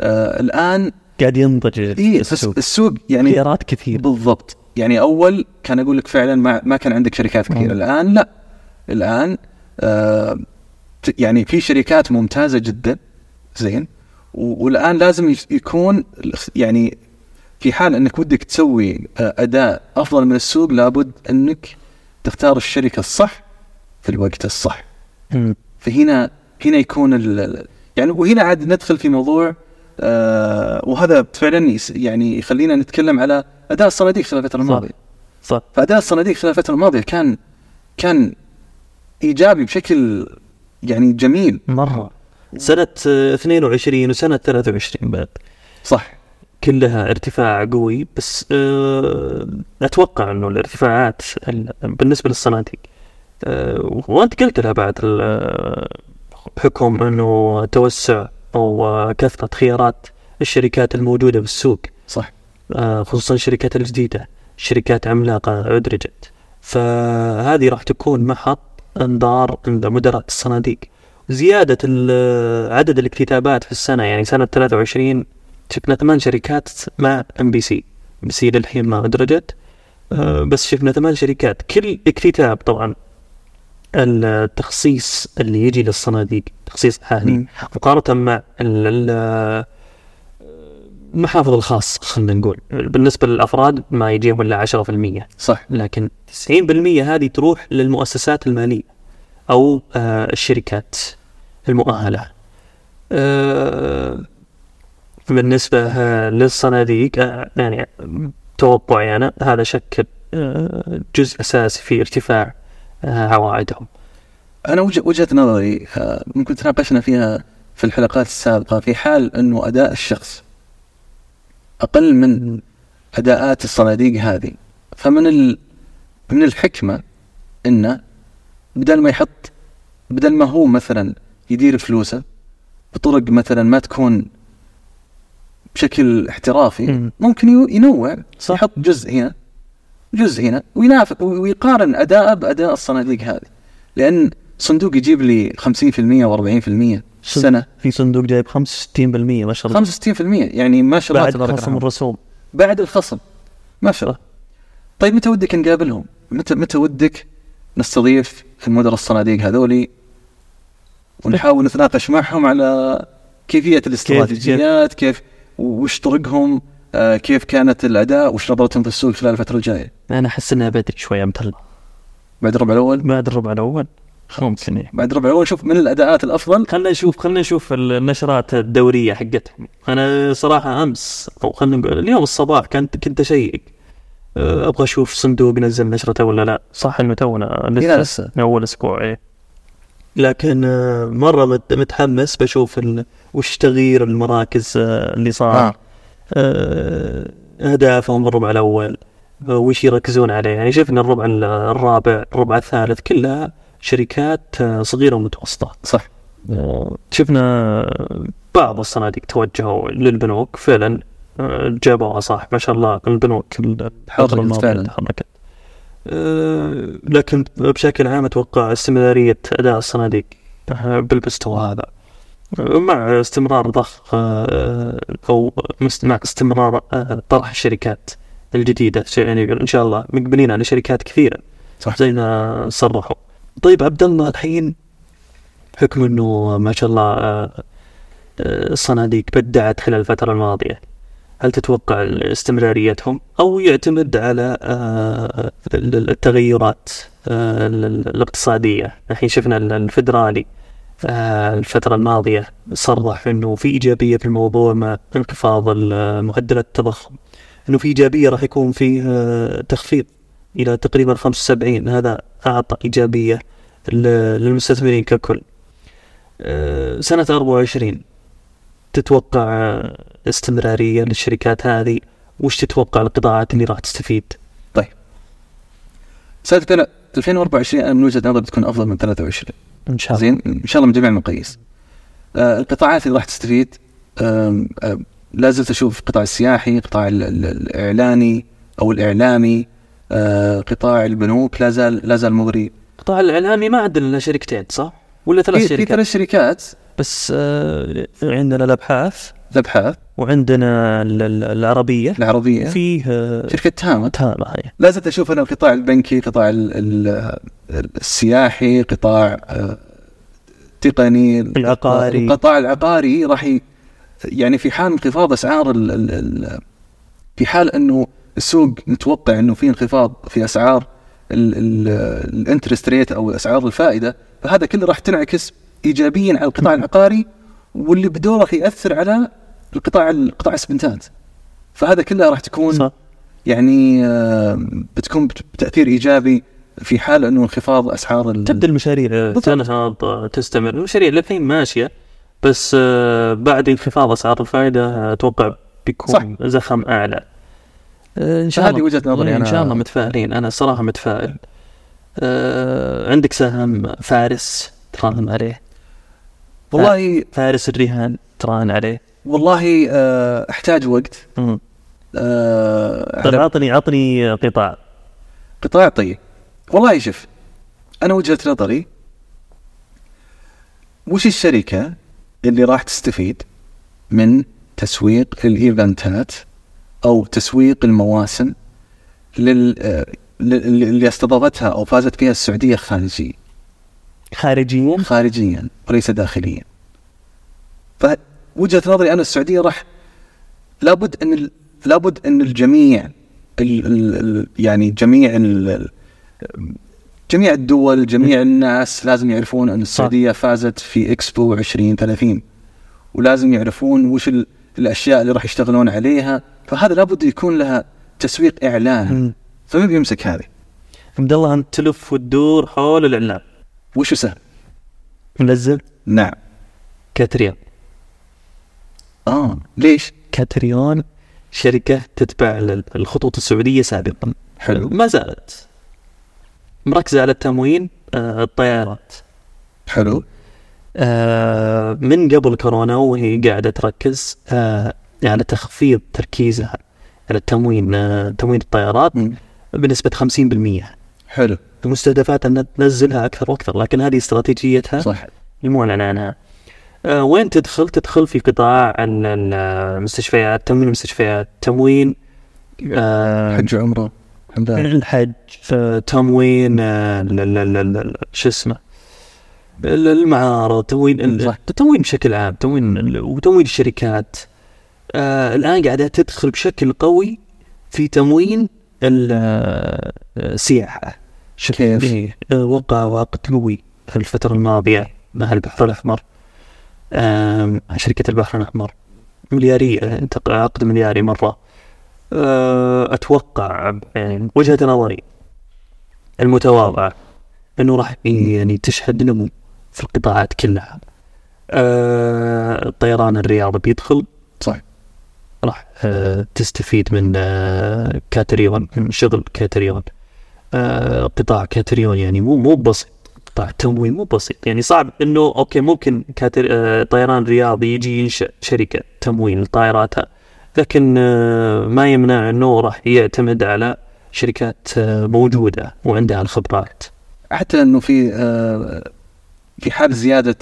آه الآن قاعد ينضج إيه السوق. السوق يعني خيارات كثير. بالضبط. يعني أول كان أقول لك فعلا ما, ما كان عندك شركات كثير مم. الآن لا. الآن آه يعني في شركات ممتازة جدا زين والآن لازم يكون يعني في حال انك ودك تسوي آه، أداء أفضل من السوق لابد أنك تختار الشركة الصح في الوقت الصح. فهنا هنا يكون يعني وهنا عاد ندخل في موضوع آه وهذا فعلا يعني يخلينا نتكلم على أداء الصناديق خلال الفترة. الماضية. صح. فأداء الصناديق خلال الفترة الماضية كان كان إيجابي بشكل يعني جميل. مرة. سنة آه، 22 وسنة 23 بعد. صح. كلها ارتفاع قوي بس آه، أتوقع إنه الارتفاعات ال- بالنسبة للصناديق آه، وأنت قلت لها بعد ال- آه، بحكم إنه توسع أو كثره خيارات الشركات الموجودة بالسوق. صح. خصوصا الشركات الجديدة شركات عملاقة أدرجت. فهذه راح تكون محط انظار عند مدراء الصناديق. زيادة ال- عدد الاكتتابات في السنة يعني سنة 23 شفنا ثمان شركات مع ام بي سي ام بي سي للحين ما أدرجت. آه، بس شفنا ثمان شركات. كل اكتتاب طبعا التخصيص اللي يجي للصناديق تخصيص عالي مم. مقارنة مع ال- المحافظ الخاصة خلينا نقول. بالنسبة للأفراد ما يجيهم إلا 10% صح. لكن 90% هذه تروح للمؤسسات المالية أو آه، الشركات المؤهلة. آه، بالنسبة للصناديق آه، يعني توقعي أنا هذا شكل آه، جزء أساسي في ارتفاع آه، عوائدهم. أنا وجه- وجهة نظري ممكن تناقشنا فيها في الحلقات السابقة في حال إنه أداء الشخص أقل من أداءات الصناديق هذه فمن ال... من الحكمة انه بدل ما يحط بدل ما هو مثلا يدير فلوسه بطرق مثلا ما تكون بشكل احترافي مم. ممكن ينوع صح. يحط جزء هنا جزء هنا وينافق ويقارن اداءه بأداء الصناديق هذه لأن صندوق يجيب لي 50% و40% السنة في صندوق جايب 65% ما شاء الله 65% يعني ما شاء الله بعد تبارك خصم الرحمن. الرسوم بعد الخصم ما شاء الله طيب متى ودك نقابلهم؟ متى متى ودك نستضيف المدراء الصناديق هذولي ونحاول نتناقش معهم على كيفية الاستراتيجيات كيف وش طرقهم آه كيف كانت الأداء وش نظرتهم في السوق خلال الفترة الجاية؟ أنا أحس إنها بدري شوية امثل بعد الربع الأول؟ بعد الربع الأول. ممكن إيه. بعد الربع الأول شوف من الأداءات الأفضل. خلنا نشوف خلنا نشوف النشرات الدورية حقتهم. أنا صراحة أمس أو خلينا نقول اليوم الصباح كنت كنت اشيك أه، أبغى أشوف صندوق نزل نشرته ولا لا. صح إنه تونا لسه لسه. من أول أسبوع إيه. لكن أه، مرة مت- متحمس بشوف ال... وش تغيير المراكز أه، اللي صار. آه. آه، أهدافهم الربع الأول آه، وش يركزون عليه. يعني شفنا الربع ال- الرابع الربع الثالث كلها شركات آه، صغيرة ومتوسطة. صح. آه، شفنا بعض الصناديق توجهوا للبنوك فعلا آه، جابوها صح. ما شاء الله البنوك الماضية فعلاً. تحركت. آه، لكن بشكل عام أتوقع استمرارية أداء الصناديق آه، بالمستوى هذا. آه، مع استمرار ضخ آه، أو مع استمرار آه، طرح الشركات الجديدة. يعني إن شاء الله مقبلين على شركات كثيرة. صح. زي ما صرحوا. طيب عبد الله الحين بحكم إنه ما شاء الله آه، آه، الصناديق بدعت خلال الفترة الماضية. هل تتوقع استمراريتهم أو يعتمد على آه، التغيرات آه، الاقتصادية؟ الحين شفنا الفدرالي آه، الفترة الماضية صرح أنه في إيجابية في الموضوع مع انخفاض معدلات التضخم أنه في إيجابية راح يكون فيه تخفيض إلى تقريبا 75 هذا أعطى إيجابية ل- للمستثمرين ككل. سنة 24 تتوقع آه، استمرارية للشركات هذه وش تتوقع القطاعات اللي راح تستفيد؟ سنه 2024 أنا من وجهة نظري تكون أفضل من 23 إن شاء الله. زين؟ إن شاء الله من جميع المقاييس. آه القطاعات اللي راح تستفيد آم، آه لا زلت أشوف القطاع السياحي قطاع ال- ال- الإعلاني أو الإعلامي آه قطاع البنوك لا زال لا زال مغري. القطاع الإعلامي ما عندنا إلا شركتين صح؟ ولا ثلاث في, في شركات؟ ثلاث شركات. بس آه عندنا الأبحاث. الابحاث وعندنا ال- ال- العربية العربية. فيه آه، شركة تامر تامة هي لا زلت أشوف أنا القطاع البنكي قطاع ال- ال- السياحي قطاع آه، تقني العقاري. القطاع العقاري راح يعني في حال انخفاض أسعار ال ال ال في حال أنه السوق نتوقع أنه في انخفاض في أسعار الانترست ريت أو أسعار الفائدة فهذا كله راح تنعكس ايجابيا على القطاع العقاري واللي بدوره راح يأثر على القطاع القطاع الاسمنتات فهذا كله راح تكون صح. يعني آه، بتكون بت- بتأثير إيجابي في حال إنه انخفاض أسعار ال- تبدأ المشاريع. تنهض تستمر. المشاريع للحين ماشية بس آه، بعد انخفاض أسعار الفائده أتوقع بيكون صح. زخم أعلى. آه، إن شاء الله. وجهة نظري إيه، أنا. ان شاء الله متفائلين. أنا صراحة متفائل. آه، عندك سهم فارس تراهن عليه. والله فارس الرهان تراهن عليه. والله آه، أحتاج وقت. آه، طيب عطني عطني قطاع. قطاع طيب. والله شوف أنا وجهة نظري وش الشركة اللي راح تستفيد من تسويق الإيفنتات أو تسويق المواسم لل آه، لل- اللي استضافتها أو فازت فيها السعودية خارجيا؟ خارجيا؟ خارجيا وليس داخليا. فوجهه نظري أنا السعودية راح لابد أن لابد أن الجميع ال ال ال يعني جميع ال جميع الدول جميع الناس لازم يعرفون أن السعودية فازت في إكسبو 2030 ولازم يعرفون وش ال- الأشياء اللي راح يشتغلون عليها. فهذا لابد يكون لها تسويق إعلان. فمن بيمسك هذه؟ عبد الله أنت تلف وتدور حول الاعلام وش سهل منزل؟ نعم. كاتريون آه ليش؟ كاتريون شركة تتبع الخطوط السعودية سابقا. حلو. ما زالت. مركزة على التموين آه، الطيارات. حلو. آه، من قبل كورونا وهي قاعدة تركز آه، على تخفيض تركيزها على التموين آه، تموين الطيارات مم. بنسبة 50% حلو. المستهدفات أن تنزلها أكثر وأكثر لكن هذه استراتيجيتها صح. المعلن عنها. وين تدخل؟ تدخل في قطاع ال- ال- المستشفيات تموين المستشفيات تموين آه، حج عمرة الحمد لله. الحج آه، تموين آه، شو اسمه؟ ال- المعارض تموين. التموين بشكل عام تموين وتموين الشركات. آه الآن قاعدة تدخل بشكل قوي في تموين ال- آه، السياحة. آه، وقع عقد قوي في الفترة الماضية مع البحر الأحمر. آم، شركة البحر الأحمر. ملياريه انت- عقد ملياري مرة. آه، أتوقع يعني وجهة نظري المتواضعة أنه راح يعني تشهد نمو في القطاعات كلها. آه، الطيران الرياضي بيدخل. صح راح آه، تستفيد من آه، كاتريون من شغل كاتريون. آه، قطاع كاتريون يعني مو مو بسيط. قطاع تموين مو بسيط. يعني صعب إنه okay ممكن كاتر آه، طيران الرياض يجي ينشأ شركة تموين لطائراتها لكن آه، ما يمنع إنه راح يعتمد على شركات آه، موجودة وعندها الخبرات. حتى إنه في في حال زيادة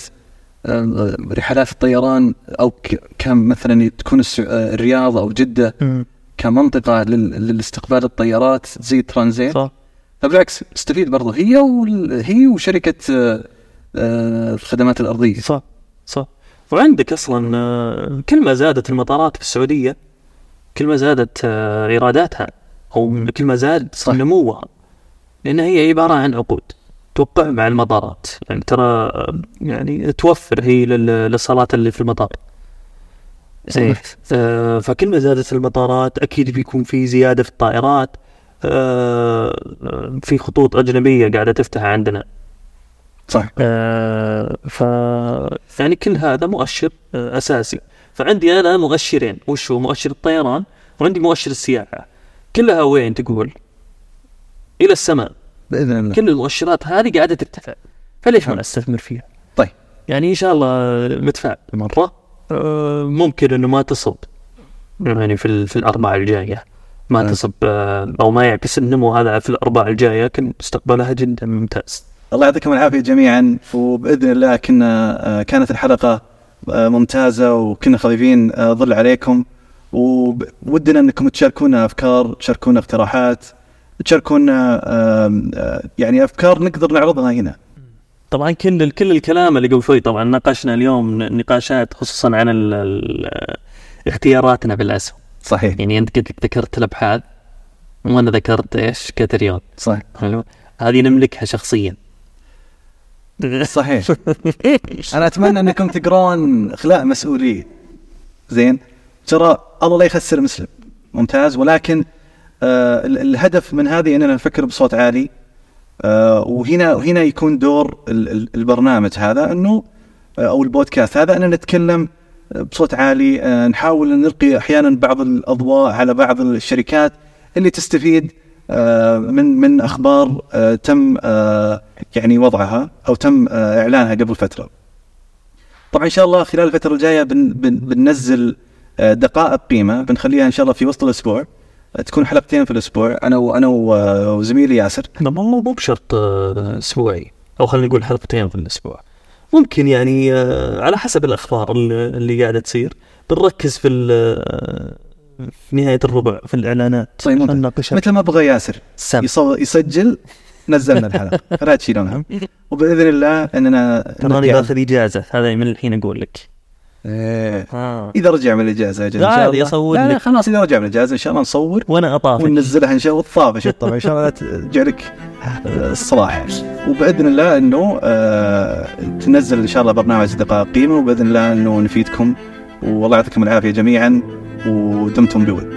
رحلات الطيران أو كان مثلا تكون الرياض أو جدة كمنطقة لل- للاستقبال الطيارات زي ترانزيت صح. فبالعكس تستفيد برضه هي وال- هي وشركة آه، آه، الخدمات الأرضية. صح صح. وعندك أصلا آه، كل ما زادت المطارات في السعودية كل ما زادت إيراداتها أو كل ما زاد. نموها لأن هي عبارة عن عقود توقع مع المطارات. يعني ترى يعني توفر هي لل- للصالات اللي في المطار. آه، فكل ما زادت المطارات أكيد بيكون في زيادة في الطائرات. في خطوط أجنبية قاعدة تفتح عندنا. صح آه، ف يعني كل هذا مؤشر آه، أساسي. فعندي أنا مؤشرين. وش هو مؤشر الطيران؟ وعندي مؤشر السياحة. كلها وين تقول؟ إلى السماء. بإذن الله. كل المؤشرات هذه قاعدة ترتفع. فليش ما نستثمر فيها؟ طيب. يعني إن شاء الله متفائل مرة. آه، ممكن إنه ما تصب. يعني في في الأربعة الجاية. ما. تصب آه، أو ما يعكس النمو هذا في الاربعه الجاية لكن مستقبلها جدا ممتاز. الله يعطيكم العافية جميعا وبإذن الله كنا آه، كانت الحلقة آه، ممتازة وكنا خفيفين ظل عليكم. وودنا أنكم تشاركونا أفكار تشاركونا اقتراحات تشاركونا يعني أفكار نقدر نعرضها هنا. طبعا كل كل الكلام اللي قبل شوي طبعا ناقشنا اليوم نقاشات خصوصا عن اختياراتنا بالاسهم صحيح. يعني أنت قلت ذكرت الأبحاث وأنا ذكرت إيش؟ كاتريون. صح حلو. هذه نملكها شخصيا. صحيح. أنا أتمنى أنكم تقرون اخلاء مسؤولية. زين. ترى الله لا يخسر مسلم. ممتاز. ولكن آه ال- الهدف من هذه أننا نفكر بصوت عالي. آه وهنا وهنا يكون دور ال- ال- البرنامج هذا. أنه آه أو البودكاست هذا أننا نتكلم بصوت عالي آه نحاول نلقي أحيانا بعض الأضواء على بعض الشركات اللي تستفيد آه، من من أخبار آه، تم يعني وضعها أو تم إعلانها قبل فترة. طبعا إن شاء الله خلال الفترة الجاية بن بن بننزل دقائق قيمة بنخليها إن شاء الله في وسط الأسبوع تكون حلقتين في الأسبوع أنا وأنا وزميلي ياسر لا مو مو بشرط أسبوعي أو خلينا نقول حلقتين في الأسبوع ممكن يعني آه، على حسب الأخبار اللي قاعدة تصير. بنركز في آه، في نهاية الربع في الإعلانات. طيب مثل ما بغى ياسر. يسجل نزلنا الحلقة. فلا تشيلون هم وبإذن الله إننا تراني باخذ إجازة هذا من الحين أقول لك. إيه. آه. إذا رجع من الإجازة أجل إن شاء الله أصور لا لا. خلاص إذا رجع من الإجازة إن شاء الله نصور وأنا اطافك وننزلها إن شاء الله والطافش طبعا إن شاء الله ترجع لك آه، الصلاح وبإذن الله إنه آه، تنزل إن شاء الله برنامج دقائق قيمة وبإذن الله إنه نفيدكم والله يعطيكم العافية جميعا ودمتم بود